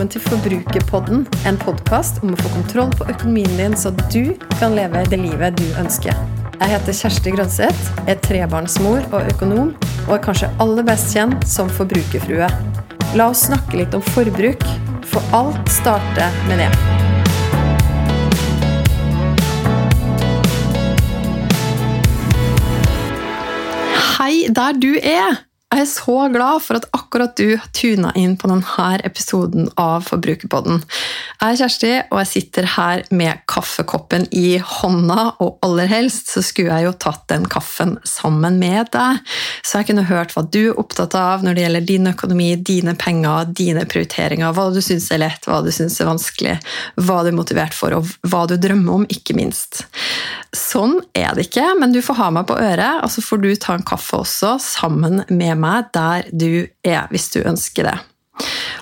velkommen til Forbrukerpodden, en podkast om å få kontroll på økonomien din, så du kan leve det livet du ønsker. Jeg heter Kjersti Grønseth, er trebarnsmor og økonom, og er kanskje aller best kjent som forbrukerfrue. La oss snakke litt om forbruk, for alt starter med det. Hei der du er! Jeg er så glad for at akkurat du har tuna inn på denne episoden av Forbrukerpodden. Jeg er Kjersti, og jeg sitter her med kaffekoppen i hånda, og aller helst så skulle jeg jo tatt den kaffen sammen med deg, så jeg kunne hørt hva du er opptatt av når det gjelder din økonomi, dine penger, dine prioriteringer, hva du syns er lett, hva du syns er vanskelig, hva du er motivert for, og hva du drømmer om, ikke minst. Sånn er det ikke, men du får ha meg på øret, og så får du ta en kaffe også, sammen med meg der du er, hvis du ønsker det.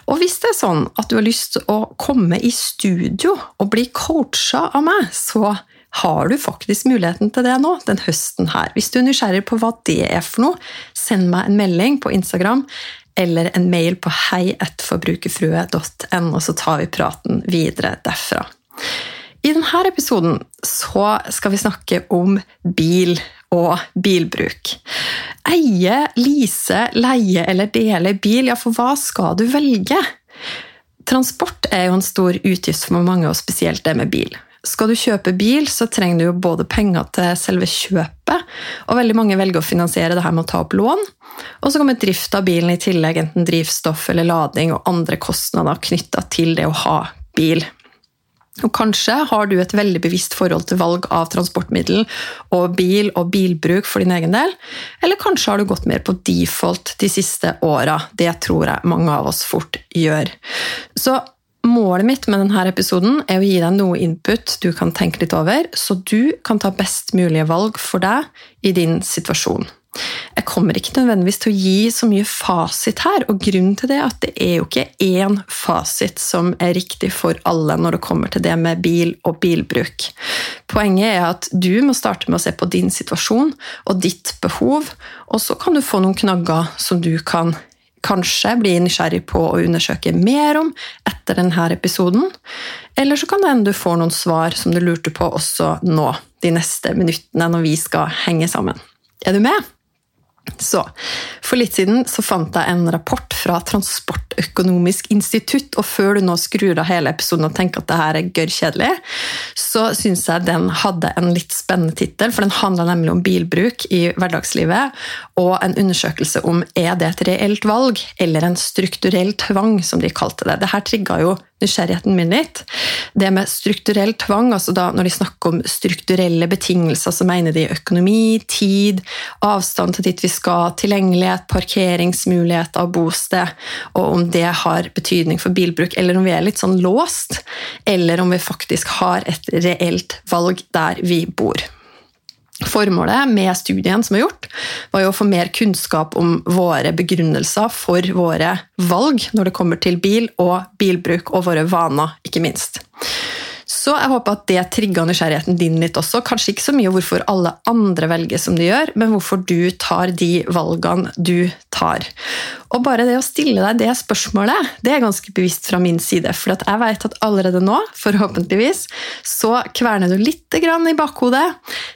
Og hvis det er sånn at du har lyst til å komme i studio og bli coacha av meg, så har du faktisk muligheten til det nå, den høsten her. Hvis du er nysgjerrig på hva det er for noe, send meg en melding på Instagram eller en mail på heietforbrukerfrue.no, så tar vi praten videre derfra. I denne episoden skal vi snakke om bil og bilbruk. Eie, lease, leie eller dele bil, ja, for hva skal du velge? Transport er jo en stor utgift for mange, og spesielt det med bil. Skal du kjøpe bil, så trenger du jo både penger til selve kjøpet, og veldig mange velger å finansiere det her med å ta opp lån. Og så kommer drift av bilen i tillegg, enten drivstoff eller lading og andre kostnader knytta til det å ha bil. Og kanskje har du et veldig bevisst forhold til valg av transportmiddel og bil og bilbruk for din egen del, eller kanskje har du gått mer på default de siste åra. Det tror jeg mange av oss fort gjør. Så Målet mitt med denne episoden er å gi deg noe input du kan tenke litt over, så du kan ta best mulige valg for deg i din situasjon. Jeg kommer ikke nødvendigvis til å gi så mye fasit her, og grunnen til det er at det er jo ikke én fasit som er riktig for alle når det kommer til det med bil og bilbruk. Poenget er at du må starte med å se på din situasjon og ditt behov, og så kan du få noen knagger som du kan kanskje bli nysgjerrig på å undersøke mer om etter denne episoden. Eller så kan det hende du får noen svar som du lurte på også nå, de neste minuttene når vi skal henge sammen. Er du med? Så, For litt siden så fant jeg en rapport fra Transportøkonomisk institutt, og før du nå skrur av hele episoden og tenker at det her er gørr kjedelig, så syns jeg den hadde en litt spennende tittel, for den handla nemlig om bilbruk i hverdagslivet, og en undersøkelse om er det et reelt valg eller en strukturell tvang, som de kalte det. Det her trigga jo nysgjerrigheten min litt. Det med strukturell tvang, altså da når de snakker om strukturelle betingelser, så mener de økonomi, tid, avstand til dit vi skal, tilgjengelighet, parkeringsmulighet av bosted, og om det har betydning for bilbruk, eller om vi er litt sånn låst, eller om vi faktisk har et reelt valg der vi bor. Formålet med studien som er gjort, var jo å få mer kunnskap om våre begrunnelser for våre valg når det kommer til bil og bilbruk, og våre vaner, ikke minst. Så jeg håper at det trigga nysgjerrigheten din litt også. Kanskje ikke så mye hvorfor alle andre velger som de gjør, men hvorfor du tar de valgene du tar. Og bare det å stille deg det spørsmålet, det er ganske bevisst fra min side. For jeg vet at allerede nå, forhåpentligvis, så kverner du litt i bakhodet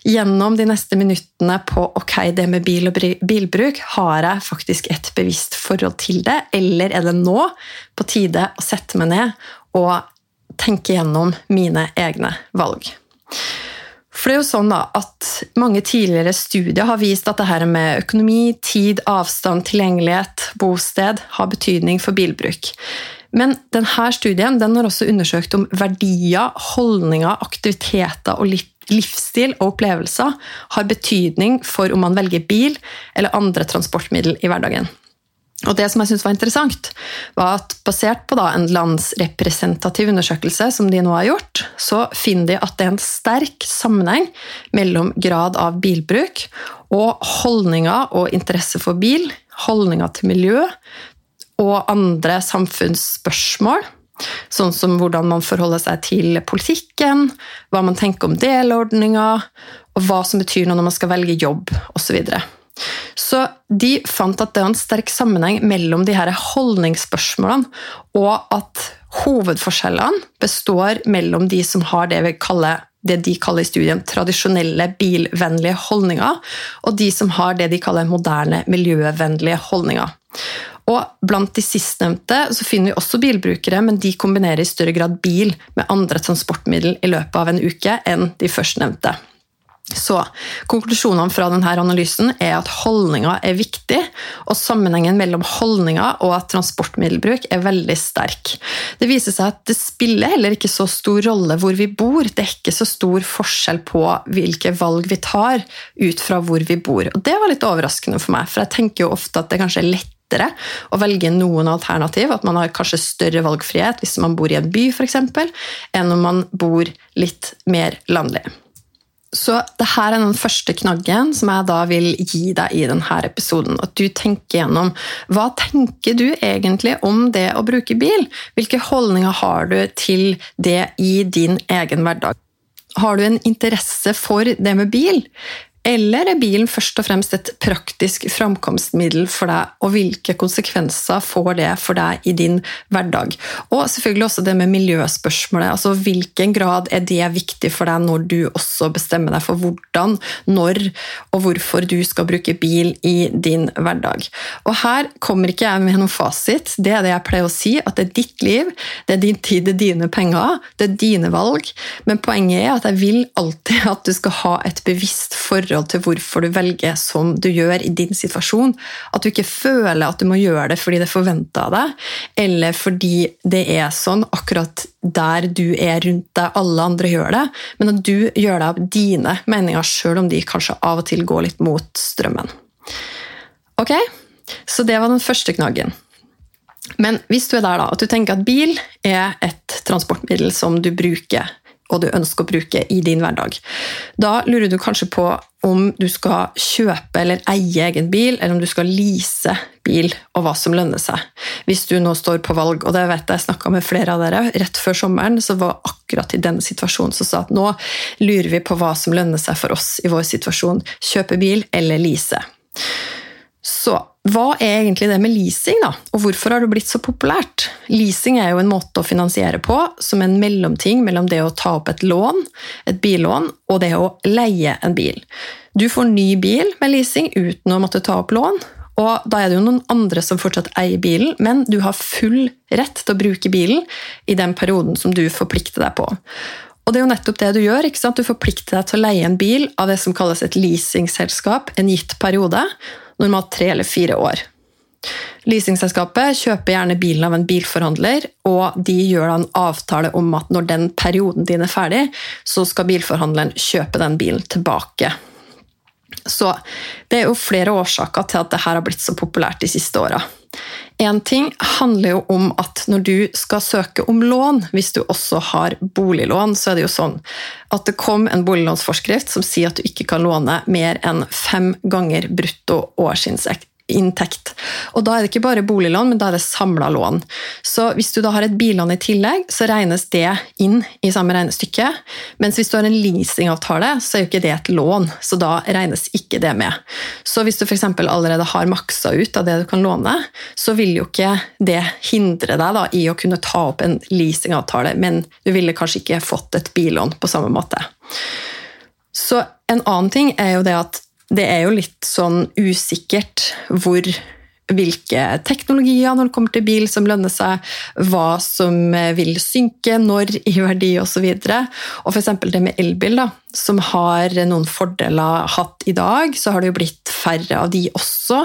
gjennom de neste minuttene på ok, det med bil og bilbruk, har jeg faktisk et bevisst forhold til det, eller er det nå på tide å sette meg ned og tenke gjennom mine egne valg. For det er jo sånn da, at Mange tidligere studier har vist at det her med økonomi, tid, avstand, tilgjengelighet, bosted har betydning for bilbruk. Men denne studien den har også undersøkt om verdier, holdninger, aktiviteter og livsstil og opplevelser har betydning for om man velger bil eller andre transportmiddel i hverdagen. Og det som jeg synes var interessant, var at basert på en landsrepresentativ undersøkelse, som de nå har gjort, så finner de at det er en sterk sammenheng mellom grad av bilbruk og holdninger og interesse for bil, holdninger til miljø og andre samfunnsspørsmål. Sånn som hvordan man forholder seg til politikken, hva man tenker om delordninger, og hva som betyr noe når man skal velge jobb osv. Så, så De fant at det var en sterk sammenheng mellom de her holdningsspørsmålene, og at hovedforskjellene består mellom de som har det, kaller, det de kaller i studien tradisjonelle bilvennlige holdninger, og de som har det de kaller moderne miljøvennlige holdninger. Og Blant de sistnevnte så finner vi også bilbrukere, men de kombinerer i større grad bil med andre transportmiddel i løpet av en uke enn de førstnevnte. Så Konklusjonene fra denne analysen er at holdninger er viktig, og sammenhengen mellom holdninger og transportmiddelbruk er veldig sterk. Det viser seg at det spiller heller ikke så stor rolle hvor vi bor. Det er ikke så stor forskjell på hvilke valg vi tar ut fra hvor vi bor. Og Det var litt overraskende for meg, for jeg tenker jo ofte at det kanskje er lett å velge noen alternativ. At man har kanskje større valgfrihet hvis man bor i en by, f.eks., enn om man bor litt mer landlig. Så dette er den første knaggen som jeg da vil gi deg i denne episoden. At du tenker gjennom hva tenker du egentlig om det å bruke bil? Hvilke holdninger har du til det i din egen hverdag? Har du en interesse for det med bil? Eller er bilen først og fremst et praktisk framkomstmiddel for deg, og hvilke konsekvenser får det for deg i din hverdag? Og selvfølgelig også det med miljøspørsmålet. altså Hvilken grad er det viktig for deg når du også bestemmer deg for hvordan, når og hvorfor du skal bruke bil i din hverdag? Og Her kommer ikke jeg med noen fasit. Det er det jeg pleier å si, at det er ditt liv, det er din tid, det er dine penger, det er dine valg. Men poenget er at jeg vil alltid at du skal ha et bevisst forhold forhold til hvorfor du velger som du gjør i din situasjon. At du ikke føler at du må gjøre det fordi det er forventa av deg, eller fordi det er sånn akkurat der du er rundt deg, alle andre gjør det, men at du gjør det av dine meninger, sjøl om de kanskje av og til går litt mot strømmen. Ok, så det var den første knaggen. Men hvis du er der da, at du tenker at bil er et transportmiddel som du bruker og du ønsker å bruke i din hverdag. Da lurer du kanskje på om du skal kjøpe eller eie egen bil, eller om du skal lease bil, og hva som lønner seg. Hvis du nå står på valg, og det vet jeg jeg snakka med flere av dere rett før sommeren, så var akkurat i denne situasjonen som sa at nå lurer vi på hva som lønner seg for oss i vår situasjon. Kjøpe bil eller lease. Så hva er egentlig det med leasing, da? Og hvorfor har det blitt så populært? Leasing er jo en måte å finansiere på som en mellomting mellom det å ta opp et lån, et billån, og det å leie en bil. Du får ny bil med leasing uten å måtte ta opp lån, og da er det jo noen andre som fortsatt eier bilen, men du har full rett til å bruke bilen i den perioden som du forplikter deg på. Og det er jo nettopp det du gjør. ikke sant? Du forplikter deg til å leie en bil av det som kalles et leasingselskap en gitt periode, normalt tre eller fire år. Leasingselskapet kjøper gjerne bilen av en bilforhandler, og de gjør da en avtale om at når den perioden din er ferdig, så skal bilforhandleren kjøpe den bilen tilbake. Så det er jo flere årsaker til at dette har blitt så populært de siste åra. Én ting handler jo om at når du skal søke om lån, hvis du også har boliglån, så er det jo sånn at det kom en boliglånsforskrift som sier at du ikke kan låne mer enn fem ganger brutto årsinntekt inntekt. Og Da er det ikke bare boliglån, men da er det samla lån. Så Hvis du da har et billån i tillegg, så regnes det inn i samme regnestykke. Mens hvis du har en leasingavtale, så er jo ikke det et lån, så da regnes ikke det med. Så hvis du f.eks. allerede har maksa ut av det du kan låne, så vil jo ikke det hindre deg da, i å kunne ta opp en leasingavtale, men du ville kanskje ikke fått et billån på samme måte. Så en annen ting er jo det at det er jo litt sånn usikkert hvor hvilke teknologier når det kommer til bil som lønner seg, hva som vil synke, når i verdi osv. Og, og f.eks. det med elbil, da, som har noen fordeler hatt i dag, så har det jo blitt færre av de også.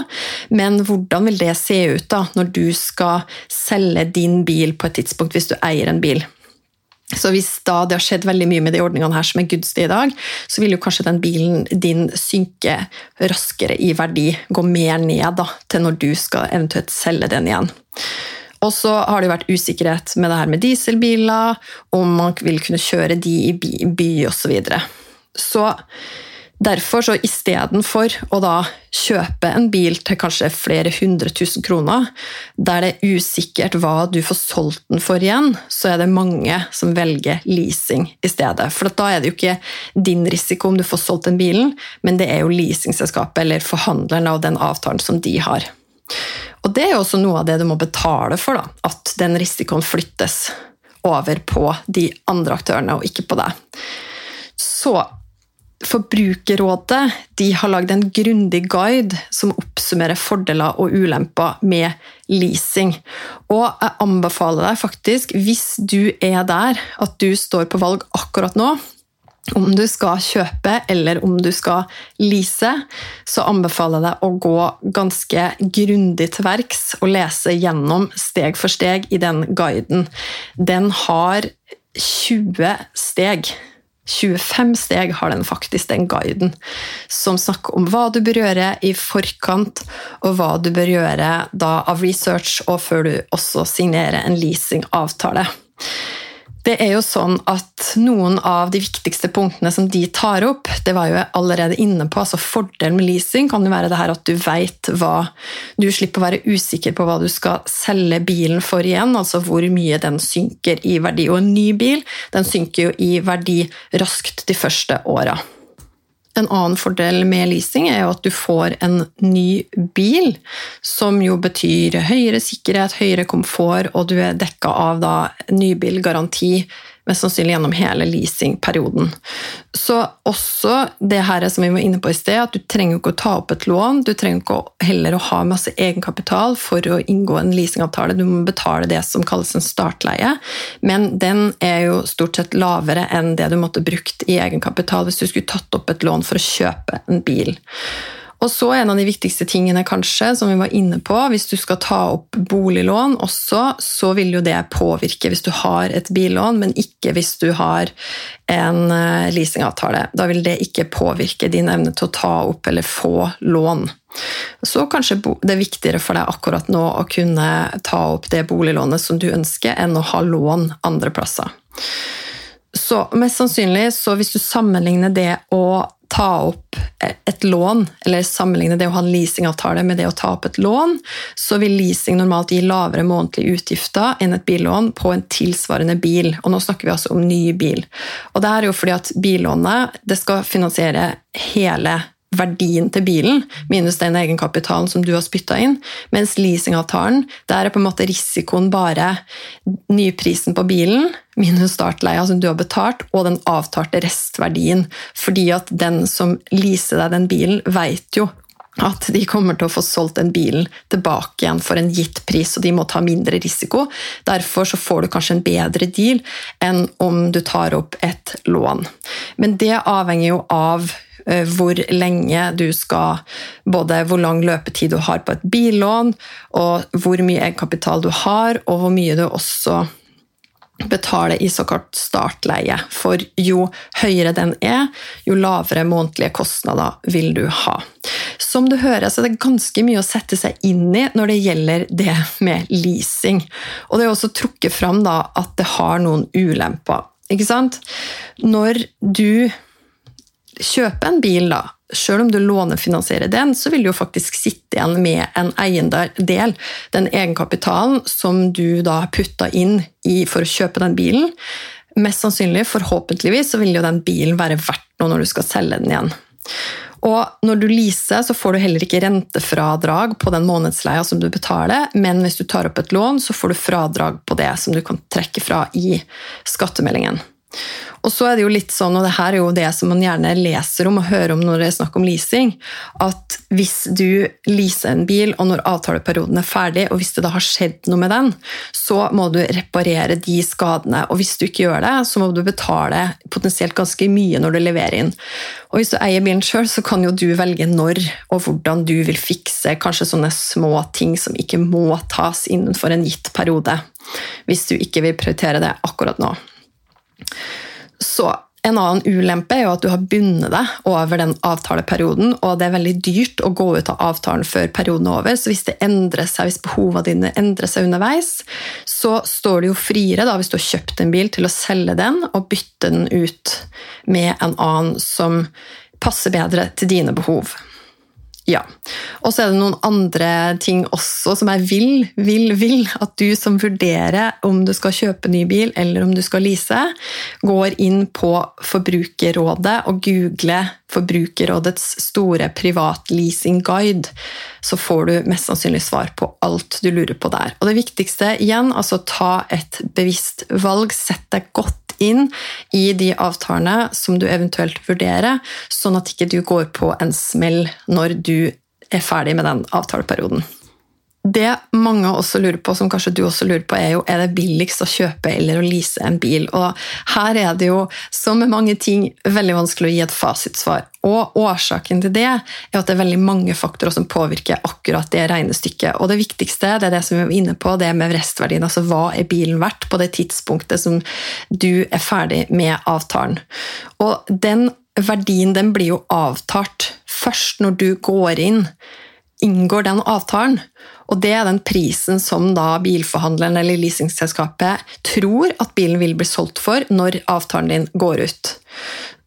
Men hvordan vil det se ut da, når du skal selge din bil på et tidspunkt, hvis du eier en bil? Så hvis da det har skjedd veldig mye med de ordningene her som er gunstige i dag, så vil jo kanskje den bilen din synke raskere i verdi, gå mer ned da, til når du skal eventuelt selge den igjen. Og så har det jo vært usikkerhet med det her med dieselbiler, om man vil kunne kjøre de i by osv. Så, videre. så Derfor, så istedenfor å da kjøpe en bil til kanskje flere hundre tusen kroner, der det er usikkert hva du får solgt den for igjen, så er det mange som velger leasing i stedet. For da er det jo ikke din risiko om du får solgt den bilen, men det er jo leasingselskapet eller forhandleren av den avtalen som de har. Og det er jo også noe av det du må betale for, da, at den risikoen flyttes over på de andre aktørene og ikke på deg. Så Forbrukerrådet de har lagd en grundig guide som oppsummerer fordeler og ulemper med leasing. Og jeg anbefaler deg faktisk, hvis du er der at du står på valg akkurat nå, om du skal kjøpe eller om du skal lease, så anbefaler jeg deg å gå ganske grundig til verks og lese gjennom steg for steg i den guiden. Den har 20 steg 25 steg har den faktisk, den guiden, som snakker om hva du bør gjøre i forkant, og hva du bør gjøre da av research, og før du også signerer en leasingavtale. Det er jo sånn at Noen av de viktigste punktene som de tar opp, det var jo allerede inne på. altså Fordelen med leasing kan jo være det her at du vet hva Du slipper å være usikker på hva du skal selge bilen for igjen, altså hvor mye den synker i verdi. Og en ny bil den synker jo i verdi raskt de første åra. En annen fordel med leasing er jo at du får en ny bil, som jo betyr høyere sikkerhet, høyere komfort, og du er dekka av da nybilgaranti mest sannsynlig gjennom hele leasingperioden. Så også det her som vi var inne på i sted, at du trenger ikke å ta opp et lån. Du trenger ikke heller å ha masse egenkapital for å inngå en leasingavtale. Du må betale det som kalles en startleie, men den er jo stort sett lavere enn det du måtte brukt i egenkapital hvis du skulle tatt opp et lån for å kjøpe en bil. Og så En av de viktigste tingene kanskje, som vi var inne på, hvis du skal ta opp boliglån også, så vil jo det påvirke hvis du har et billån, men ikke hvis du har en eh, leasingavtale. Da vil det ikke påvirke din evne til å ta opp eller få lån. Så kanskje det er viktigere for deg akkurat nå å kunne ta opp det boliglånet som du ønsker, enn å ha lån andre plasser. Så mest sannsynlig, så hvis du sammenligner det å ta opp et lån, eller sammenligne det å ha en leasingavtale med det å ta opp et lån, så vil leasing normalt gi lavere månedlige utgifter enn et billån på en tilsvarende bil. Og nå snakker vi altså om ny bil. Og det er jo fordi at billånet det skal finansiere hele verdien til bilen, minus den egenkapitalen som du har spytta inn. Mens leasingavtalen, der er på en måte risikoen bare nyprisen på bilen minus startleia som du har betalt, og den avtalte restverdien. Fordi at den som leaser deg den bilen, vet jo at de kommer til å få solgt den bilen tilbake igjen for en gitt pris, og de må ta mindre risiko. Derfor så får du kanskje en bedre deal enn om du tar opp et lån. Men det avhenger jo av hvor lenge du skal Både hvor lang løpetid du har på et billån, og hvor mye egenkapital du har, og hvor mye du også betaler i såkalt startleie. For jo høyere den er, jo lavere månedlige kostnader vil du ha. Som du hører, så er det ganske mye å sette seg inn i når det gjelder det med leasing. Og det er også trukket fram da, at det har noen ulemper. Ikke sant? Når du kjøpe en bil, da, selv om du lånefinansierer den, så vil du jo faktisk sitte igjen med en eiendel, den egenkapitalen som du da har putta inn for å kjøpe den bilen. Mest sannsynlig, forhåpentligvis, så vil jo den bilen være verdt noe når du skal selge den igjen. Og når du leaser, så får du heller ikke rentefradrag på den månedsleia som du betaler, men hvis du tar opp et lån, så får du fradrag på det som du kan trekke fra i skattemeldingen. Og så er det jo litt sånn, og det her er jo det som man gjerne leser om og hører om når det er snakk om leasing, at hvis du leaser en bil, og når avtaleperioden er ferdig, og hvis det da har skjedd noe med den, så må du reparere de skadene. Og hvis du ikke gjør det, så må du betale potensielt ganske mye når du leverer inn. Og hvis du eier bilen sjøl, så kan jo du velge når og hvordan du vil fikse kanskje sånne små ting som ikke må tas innenfor en gitt periode. Hvis du ikke vil prioritere det akkurat nå. Så en annen ulempe er jo at du har bundet deg over den avtaleperioden, og det er veldig dyrt å gå ut av avtalen før perioden er over. Så hvis det endrer seg, hvis behovene dine endrer seg underveis, så står du jo friere da, hvis du har kjøpt en bil, til å selge den og bytte den ut med en annen som passer bedre til dine behov. Ja. Og så er det noen andre ting også som jeg vil, vil, vil at du som vurderer om du skal kjøpe ny bil eller om du skal lease, går inn på Forbrukerrådet og googler Forbrukerrådets store privatleasingguide. Så får du mest sannsynlig svar på alt du lurer på der. Og det viktigste igjen, altså ta et bevisst valg. Sett deg godt inn i de avtalene som du eventuelt vurderer, sånn at ikke du går på en smell når du er ferdig med den avtaleperioden. Det mange også lurer på, som kanskje du også lurer på, er jo er det billigst å kjøpe eller å lease en bil. Og her er det jo, som med mange ting, veldig vanskelig å gi et fasitsvar. Og årsaken til det er at det er veldig mange faktorer som påvirker akkurat det regnestykket. Og det viktigste det er det som vi var inne på, det med restverdien. Altså hva er bilen verdt på det tidspunktet som du er ferdig med avtalen. Og den verdien den blir jo avtalt først når du går inn inngår den avtalen. Og det er den prisen som da bilforhandleren eller leasingselskapet tror at bilen vil bli solgt for når avtalen din går ut.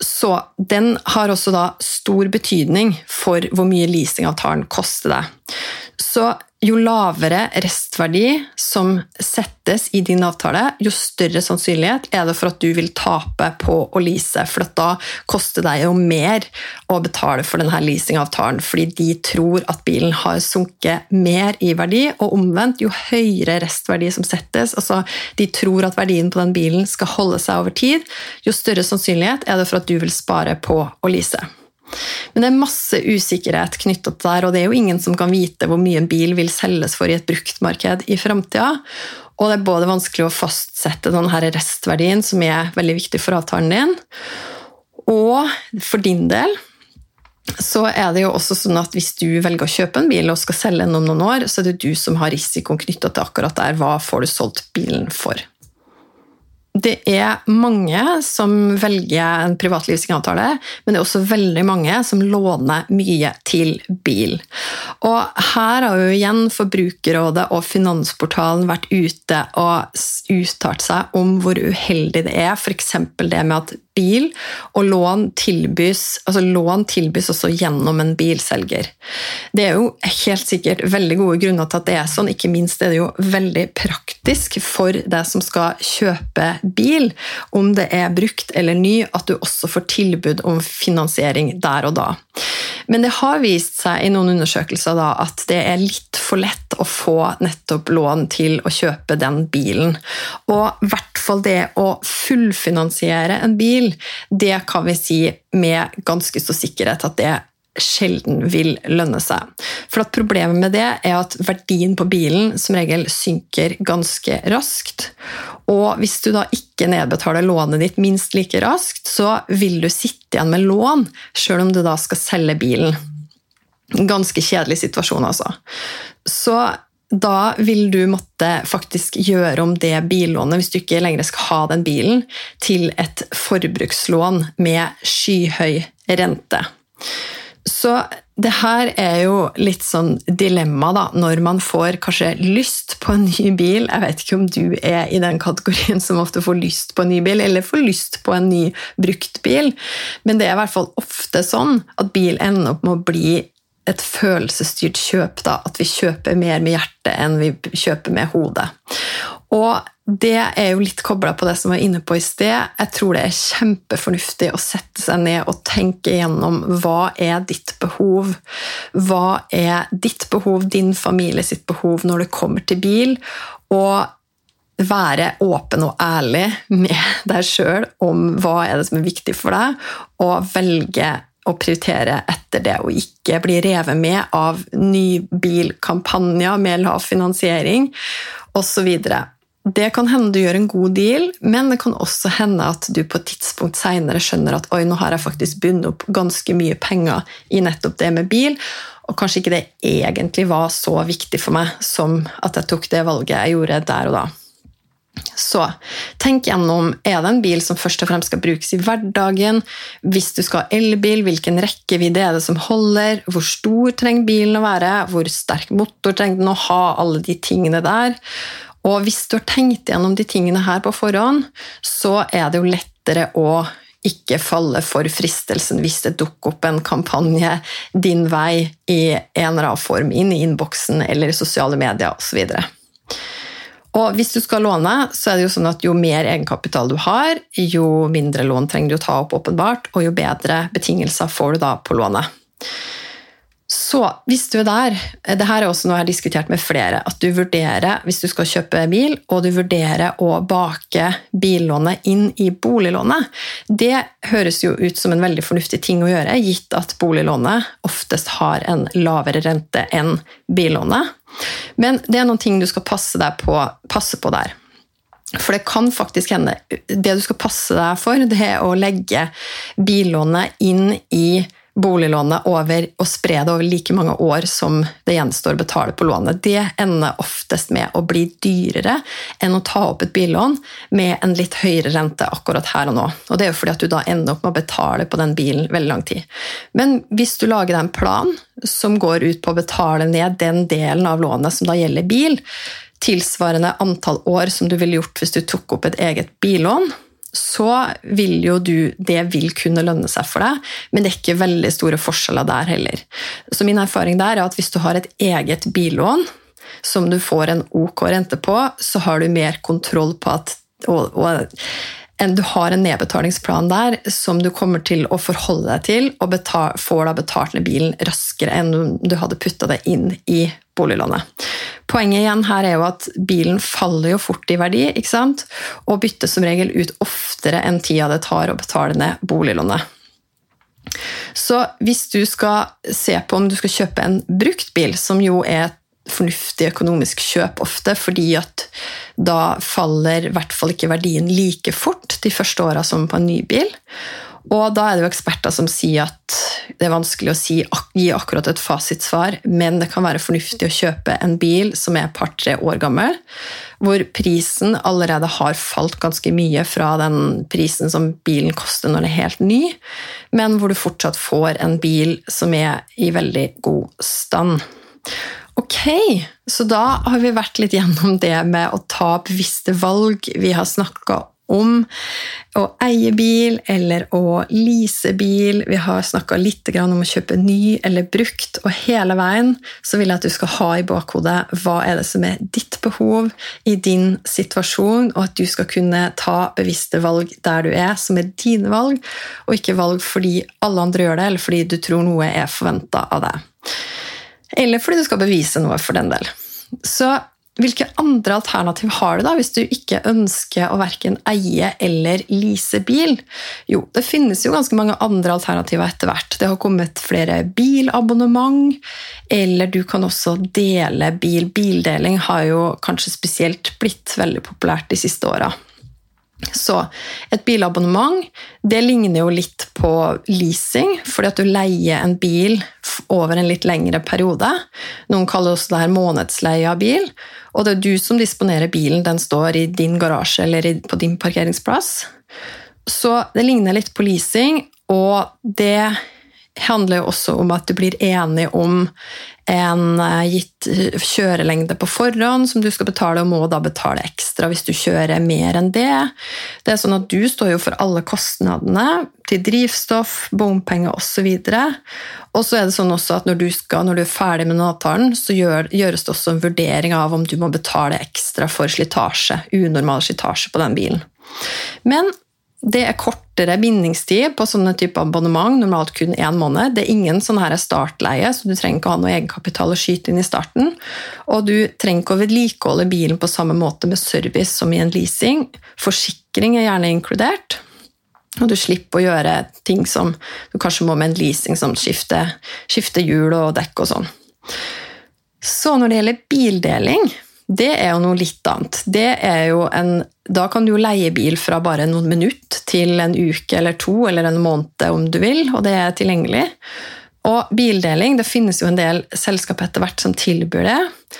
Så den har også da stor betydning for hvor mye leasingavtalen koster deg. Så jo lavere restverdi som settes i din avtale, jo større sannsynlighet er det for at du vil tape på å lease. For da koster det jo mer å betale for denne leasingavtalen, fordi de tror at bilen har sunket mer i verdi, og omvendt, jo høyere restverdi som settes, altså de tror at verdien på den bilen skal holde seg over tid, jo større sannsynlighet er det for at du vil spare på å lease. Men det er masse usikkerhet knyttet til det og det er jo ingen som kan vite hvor mye en bil vil selges for i et bruktmarked i framtida. Og det er både vanskelig å fastsette denne restverdien, som er veldig viktig for avtalen din, og for din del så er det jo også sånn at hvis du velger å kjøpe en bil og skal selge den om noen år, så er det du som har risikoen knytta til akkurat der. Hva får du solgt bilen for? Det er mange som velger en privatlivsavtale, men det er også veldig mange som låner mye til bil. Og her har jo igjen Forbrukerrådet og Finansportalen vært ute og uttalt seg om hvor uheldig det er, f.eks. det med at bil, og lån tilbys, altså lån tilbys også gjennom en bilselger. Det er jo helt sikkert veldig gode grunner til at det er sånn, ikke minst er det jo veldig praktisk for deg som skal kjøpe bil, om det er brukt eller ny, at du også får tilbud om finansiering der og da. Men det har vist seg i noen undersøkelser da, at det er litt for lett å få nettopp lån til å kjøpe den bilen. Og i hvert fall det å fullfinansiere en bil, det kan vi si med ganske stor sikkerhet at det sjelden vil lønne seg. For at Problemet med det er at verdien på bilen som regel synker ganske raskt. Og hvis du da ikke nedbetaler lånet ditt minst like raskt, så vil du sitte igjen med lån sjøl om du da skal selge bilen. Ganske kjedelig situasjon, altså. Så da vil du måtte faktisk gjøre om det billånet, hvis du ikke lenger skal ha den bilen, til et forbrukslån med skyhøy rente. Så det her er jo litt sånn dilemma, da, når man får kanskje lyst på en ny bil. Jeg vet ikke om du er i den kategorien som ofte får lyst på en ny bil, eller får lyst på en ny brukt bil, men det er i hvert fall ofte sånn at bil ender opp med å bli et følelsesstyrt kjøp. Da, at vi kjøper mer med hjertet enn vi kjøper med hodet. Og det er jo litt kobla på det som jeg var inne på i sted. Jeg tror det er kjempefornuftig å sette seg ned og tenke gjennom hva er ditt behov? Hva er ditt behov, din familie sitt behov, når det kommer til bil? Og være åpen og ærlig med deg sjøl om hva er det som er viktig for deg, og velge å prioritere etter det, og ikke bli revet med av nybilkampanjer med lav finansiering osv. Det kan hende du gjør en god deal, men det kan også hende at du på et tidspunkt senere skjønner at oi, nå har jeg faktisk bundet opp ganske mye penger i nettopp det med bil, og kanskje ikke det egentlig var så viktig for meg som at jeg tok det valget jeg gjorde der og da. Så tenk gjennom er det en bil som først og fremst skal brukes i hverdagen. Hvis du skal ha elbil, hvilken rekkevidde er det som holder? Hvor stor trenger bilen å være? Hvor sterk motor trenger den å ha? Alle de tingene der. Og hvis du har tenkt gjennom de tingene her på forhånd, så er det jo lettere å ikke falle for fristelsen hvis det dukker opp en kampanje din vei i en eller annen form inn i innboksen eller i sosiale medier osv. Og hvis du skal låne, så er det jo sånn at jo mer egenkapital du har, jo mindre lån trenger du å ta opp, åpenbart, og jo bedre betingelser får du da på lånet. Så hvis du er der det her er også noe jeg har diskutert med flere, at du vurderer, hvis du skal kjøpe bil, og du vurderer å bake billånet inn i boliglånet. Det høres jo ut som en veldig fornuftig ting å gjøre, gitt at boliglånet oftest har en lavere rente enn billånet. Men det er noen ting du skal passe, på, passe på der. For det kan faktisk hende Det du skal passe deg for, det er å legge billånet inn i boliglånet over og spre det over like mange år som det gjenstår å betale på lånet. Det ender oftest med å bli dyrere enn å ta opp et billån med en litt høyere rente akkurat her og nå. Og Det er jo fordi at du da ender opp med å betale på den bilen veldig lang tid. Men hvis du lager deg en plan som går ut på å betale ned den delen av lånet som da gjelder bil, tilsvarende antall år som du ville gjort hvis du tok opp et eget billån, så vil jo du Det vil kunne lønne seg for deg, men det er ikke veldig store forskjeller der heller. Så min erfaring der er at hvis du har et eget billån som du får en ok rente på, så har du mer kontroll på at og, og du har en nedbetalingsplan der som du kommer til å forholde deg til, og betal, får da betalt ned bilen raskere enn du hadde putta det inn i boliglånet. Poenget igjen her er jo at bilen faller jo fort i verdi, ikke sant? og byttes som regel ut oftere enn tida det tar å betale ned boliglånet. Så hvis du skal se på om du skal kjøpe en brukt bil, som jo er et fornuftig økonomisk kjøp ofte, fordi at da faller i hvert fall ikke verdien like fort de første åra som på en ny bil. Og da er det jo eksperter som sier at det er vanskelig å si, gi akkurat et fasitsvar, men det kan være fornuftig å kjøpe en bil som er et par-tre år gammel, hvor prisen allerede har falt ganske mye fra den prisen som bilen koster når den er helt ny, men hvor du fortsatt får en bil som er i veldig god stand. Ok, så da har vi vært litt gjennom det med å ta bevisste valg. Vi har snakka om å eie bil eller å lease bil. Vi har snakka litt om å kjøpe ny eller brukt, og hele veien så vil jeg at du skal ha i bakhodet hva er det som er ditt behov i din situasjon, og at du skal kunne ta bevisste valg der du er, som er dine valg, og ikke valg fordi alle andre gjør det, eller fordi du tror noe er forventa av deg. Eller fordi du skal bevise noe for den del. Så hvilke andre alternativ har du da hvis du ikke ønsker å verken eie eller lease bil? Jo, det finnes jo ganske mange andre alternativer etter hvert. Det har kommet flere bilabonnement, eller du kan også dele bil. Bildeling har jo kanskje spesielt blitt veldig populært de siste åra. Så et bilabonnement det ligner jo litt på leasing, fordi at du leier en bil over en litt lengre periode. Noen kaller også det her månedsleie av bil. Og det er du som disponerer bilen. Den står i din garasje eller på din parkeringsplass. Så det ligner litt på leasing, og det handler jo også om at du blir enig om en eh, gitt eh, kjørelengde på forhånd som du skal betale, og må da betale ekstra hvis du kjører mer enn det. Det er sånn at Du står jo for alle kostnadene til drivstoff, bompenger osv. Og så er det sånn også at når du, skal, når du er ferdig med avtalen, så gjør, gjøres det også en vurdering av om du må betale ekstra for slitasje, unormal slitasje på den bilen. Men det er kortere bindingstid på sånne type abonnement, normalt kun én måned. Det er ingen sånn her startleie, så du trenger ikke ha noe egenkapital å skyte inn i starten. Og du trenger ikke å vedlikeholde bilen på samme måte med service som i en leasing. Forsikring er gjerne inkludert. Og du slipper å gjøre ting som du kanskje må med en leasing, som skifte, skifte hjul og dekk og sånn. Så når det gjelder bildeling, det er jo noe litt annet. Det er jo en, da kan du jo leie bil fra bare noen minutter til en uke eller to eller en måned om du vil, og det er tilgjengelig. Og bildeling, det finnes jo en del selskap etter hvert som tilbyr det.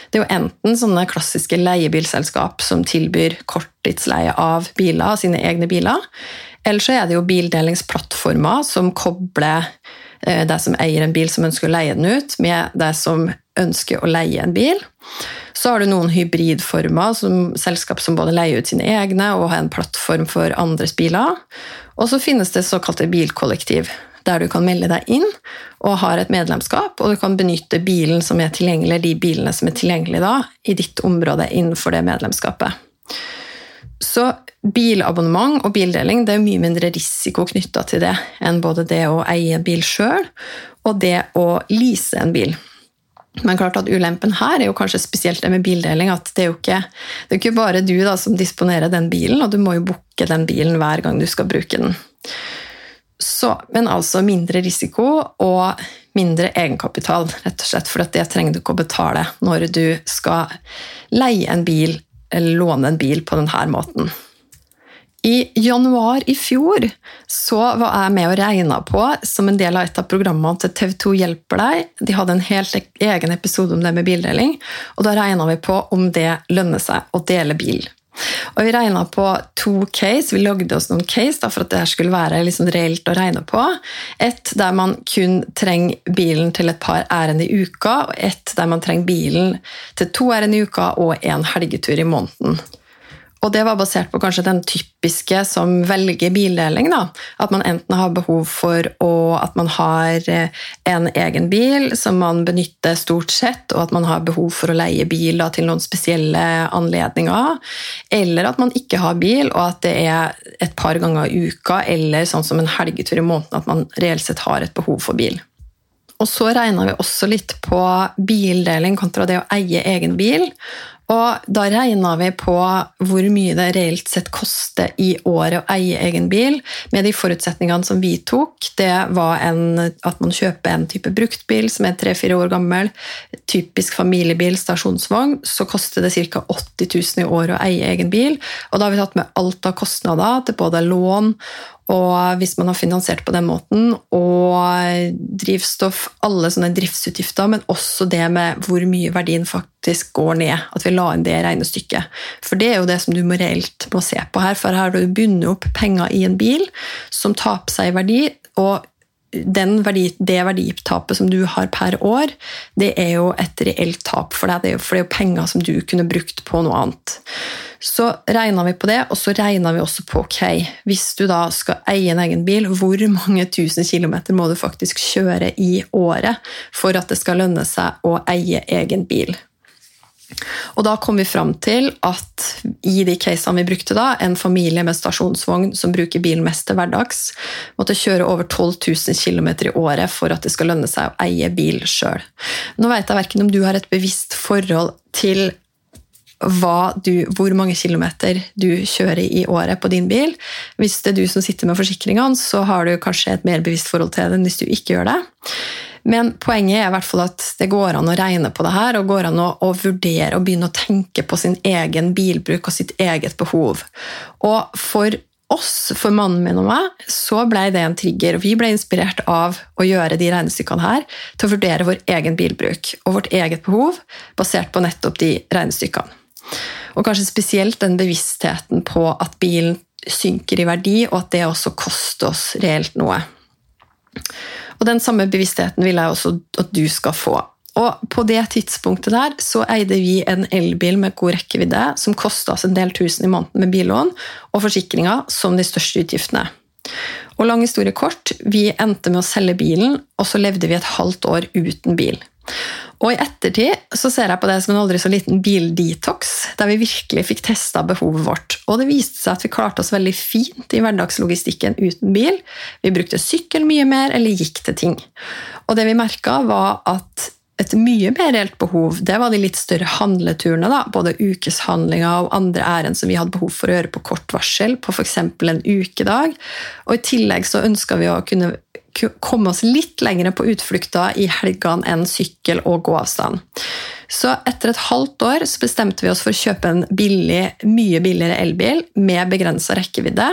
Det er jo enten sånne klassiske leiebilselskap som tilbyr korttidsleie av biler, sine egne biler, eller så er det jo bildelingsplattformer som kobler det deg som eier en bil som ønsker å leie den ut, med deg som ønsker å leie en bil. Så har du noen hybridformer, som selskap som både leier ut sine egne og har en plattform for andres biler. Og så finnes det såkalte bilkollektiv, der du kan melde deg inn og har et medlemskap, og du kan benytte bilen som er tilgjengelig, de bilene som er tilgjengelige da, i ditt område innenfor det medlemskapet. Så bilabonnement og bildeling det er mye mindre risiko knytta til det enn både det å eie en bil sjøl og det å lease en bil. Men klart at ulempen her er jo kanskje spesielt det med bildeling. at Det er jo ikke, er ikke bare du da som disponerer den bilen, og du må jo booke den bilen hver gang du skal bruke den. Så, men altså mindre risiko og mindre egenkapital, rett og slett, for det trenger du ikke å betale når du skal leie en bil eller låne en bil på denne måten. I januar i fjor så var jeg med og regna på, som en del av et av programmene til TV2 Hjelper deg. De hadde en helt egen episode om det med bildeling, og da regna vi på om det lønner seg å dele bil. Og Vi regna på to case. Vi lagde oss noen case da, for at det skulle være liksom reelt å regne på. Et der man kun trenger bilen til et par ærend i uka, og et der man trenger bilen til to ærend i uka og en helgetur i måneden. Og det var basert på kanskje den typiske som velger bildeling. Da. At man enten har behov for å, at man har eh, en egen bil som man benytter stort sett, og at man har behov for å leie bil da, til noen spesielle anledninger. Eller at man ikke har bil, og at det er et par ganger i uka, eller sånn som en helgetur i måneden, at man reelt sett har et behov for bil. Og så regna vi også litt på bildeling kontra det å eie egen bil. Og da regna vi på hvor mye det reelt sett koster i året å eie egen bil, med de forutsetningene som vi tok. Det var en, at man kjøper en type bruktbil som er tre-fire år gammel, typisk familiebil, stasjonsvogn, så koster det ca. 80 000 i året å eie egen bil. Og da har vi tatt med alt av kostnader til både lån og hvis man har finansiert på den måten, og drivstoff, alle sånne driftsutgifter, men også det med hvor mye verdien faktisk går ned. At vi la inn det regnestykket. For det er jo det som du reelt må se på her. For her har du bundet opp penger i en bil som taper seg i verdi. og verdi, det verditapet som du har per år, det er jo et reelt tap for deg. for det er jo penger som du kunne brukt på noe annet. Så regna vi på det, og så regna vi også på ok, hvis du da skal eie en egen bil, hvor mange tusen kilometer må du faktisk kjøre i året for at det skal lønne seg å eie egen bil? Og da kom vi fram til at i de casene vi brukte da, en familie med stasjonsvogn som bruker bilen mest til hverdags, måtte kjøre over 12 000 km i året for at det skal lønne seg å eie bil sjøl. Nå vet jeg verken om du har et bevisst forhold til du, hvor mange kilometer du kjører i året på din bil. Hvis det er du som sitter med forsikringene, så har du kanskje et mer bevisst forhold til det enn hvis du ikke gjør det. Men poenget er i hvert fall at det går an å regne på det her, og går an å, å vurdere og begynne å tenke på sin egen bilbruk og sitt eget behov. Og for oss, for mannen min og meg, så ble det en trigger. Vi ble inspirert av å gjøre de regnestykkene her til å vurdere vår egen bilbruk og vårt eget behov basert på nettopp de regnestykkene. Og kanskje spesielt den bevisstheten på at bilen synker i verdi, og at det også koster oss reelt noe. Og Den samme bevisstheten vil jeg også at du skal få. Og På det tidspunktet der så eide vi en elbil med god rekkevidde som kosta oss en del tusen i måneden med billån og forsikringer som de største utgiftene. Og lang historie kort, Vi endte med å selge bilen, og så levde vi et halvt år uten bil. Og i ettertid så ser jeg på det som en aldri så liten bildetox, der vi virkelig fikk testa behovet vårt. Og det viste seg at vi klarte oss veldig fint i hverdagslogistikken uten bil. Vi brukte sykkel mye mer, eller gikk til ting. Og det vi merka, var at et mye mer reelt behov det var de litt større handleturene. da, Både ukeshandlinger og andre ærend som vi hadde behov for å gjøre på kort varsel, på f.eks. en ukedag. Og I tillegg så ønska vi å kunne komme oss litt lenger på utflukter i helgene enn sykkel- og gåavstand. Så etter et halvt år så bestemte vi oss for å kjøpe en billig, mye billigere elbil med begrensa rekkevidde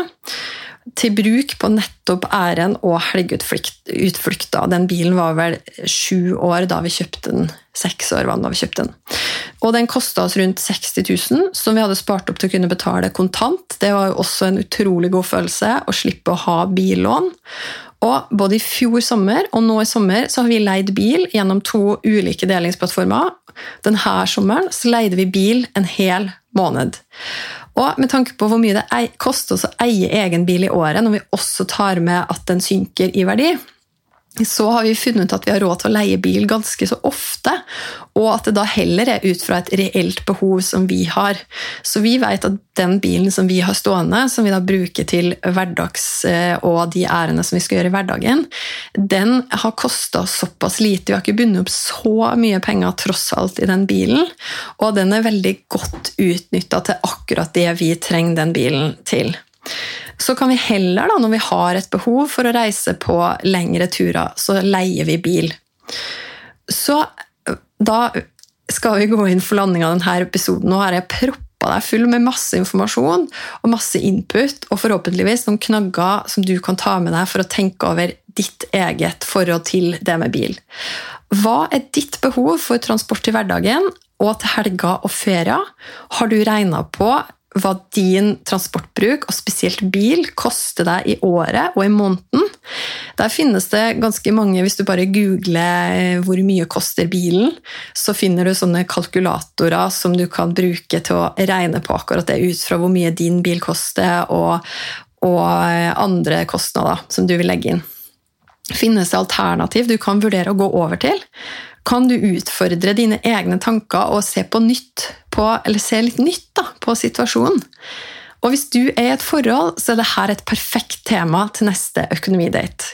til bruk på nettopp ærend og helgeutflukter. Den bilen var vel sju år da vi kjøpte den. Seks år var den da vi kjøpte den. Og den kosta oss rundt 60 000, som vi hadde spart opp til å kunne betale kontant. Det var jo også en utrolig god følelse å slippe å ha billån. Og både i fjor sommer og nå i sommer så har vi leid bil gjennom to ulike delingsplattformer. Denne sommeren så leide vi bil en hel måned. Og med tanke på hvor mye det koster oss å eie egen bil i året, når vi også tar med at den synker i verdi, så har vi funnet ut at vi har råd til å leie bil ganske så ofte, og at det da heller er ut fra et reelt behov som vi har. Så vi vet at den bilen som vi har stående, som vi da bruker til hverdags eh, og de ærene som vi skal gjøre i hverdagen, den har kosta såpass lite. Vi har ikke bundet opp så mye penger tross alt i den bilen, og den er veldig godt utnytta til akkurat det vi trenger den bilen til. Så kan vi heller, da, når vi har et behov for å reise på lengre turer, så leier vi bil. Så da skal vi gå inn for landing av denne episoden. Nå har jeg proppa deg full med masse informasjon og masse input, og forhåpentligvis noen knagger som du kan ta med deg for å tenke over ditt eget forhold til det med bil. Hva er ditt behov for transport i hverdagen og til helger og ferier? Har du regna på hva din transportbruk, og spesielt bil, koster deg i året og i måneden. Der finnes det ganske mange Hvis du bare googler eh, 'hvor mye koster bilen', så finner du sånne kalkulatorer som du kan bruke til å regne på akkurat det ut fra hvor mye din bil koster, og, og eh, andre kostnader som du vil legge inn. Finnes det alternativ du kan vurdere å gå over til? Kan du utfordre dine egne tanker og se, nytt på, se litt nytt da, på situasjonen. Og hvis du er i et forhold, så er dette et perfekt tema til neste økonomidate.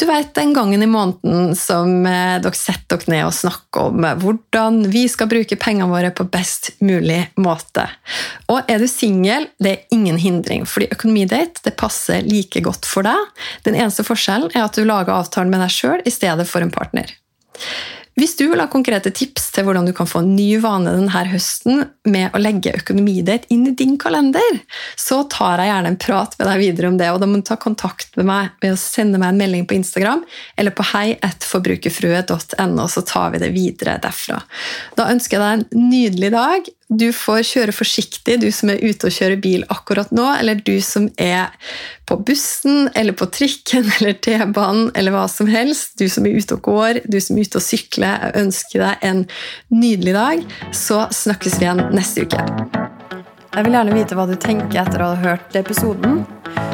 Du vet den gangen i måneden som eh, dere setter dere ned og snakker om hvordan vi skal bruke pengene våre på best mulig måte. Og er du singel, det er ingen hindring, fordi økonomidate det passer like godt for deg. Den eneste forskjellen er at du lager avtalen med deg sjøl i stedet for en partner. Hvis du vil ha konkrete tips til hvordan du kan få en ny vane denne høsten med å legge økonomidate inn i din kalender, så tar jeg gjerne en prat med deg videre om det. og Da må du ta kontakt med meg ved å sende meg en melding på Instagram eller på hei.forbrukerfrue.no, så tar vi det videre derfra. Da ønsker jeg deg en nydelig dag. Du får kjøre forsiktig, du som er ute og kjører bil akkurat nå, eller du som er på bussen eller på trikken eller T-banen eller hva som helst. Du som er ute og går, du som er ute og sykler. Jeg ønsker deg en nydelig dag. Så snakkes vi igjen neste uke. Jeg vil gjerne vite hva du tenker etter å ha hørt episoden.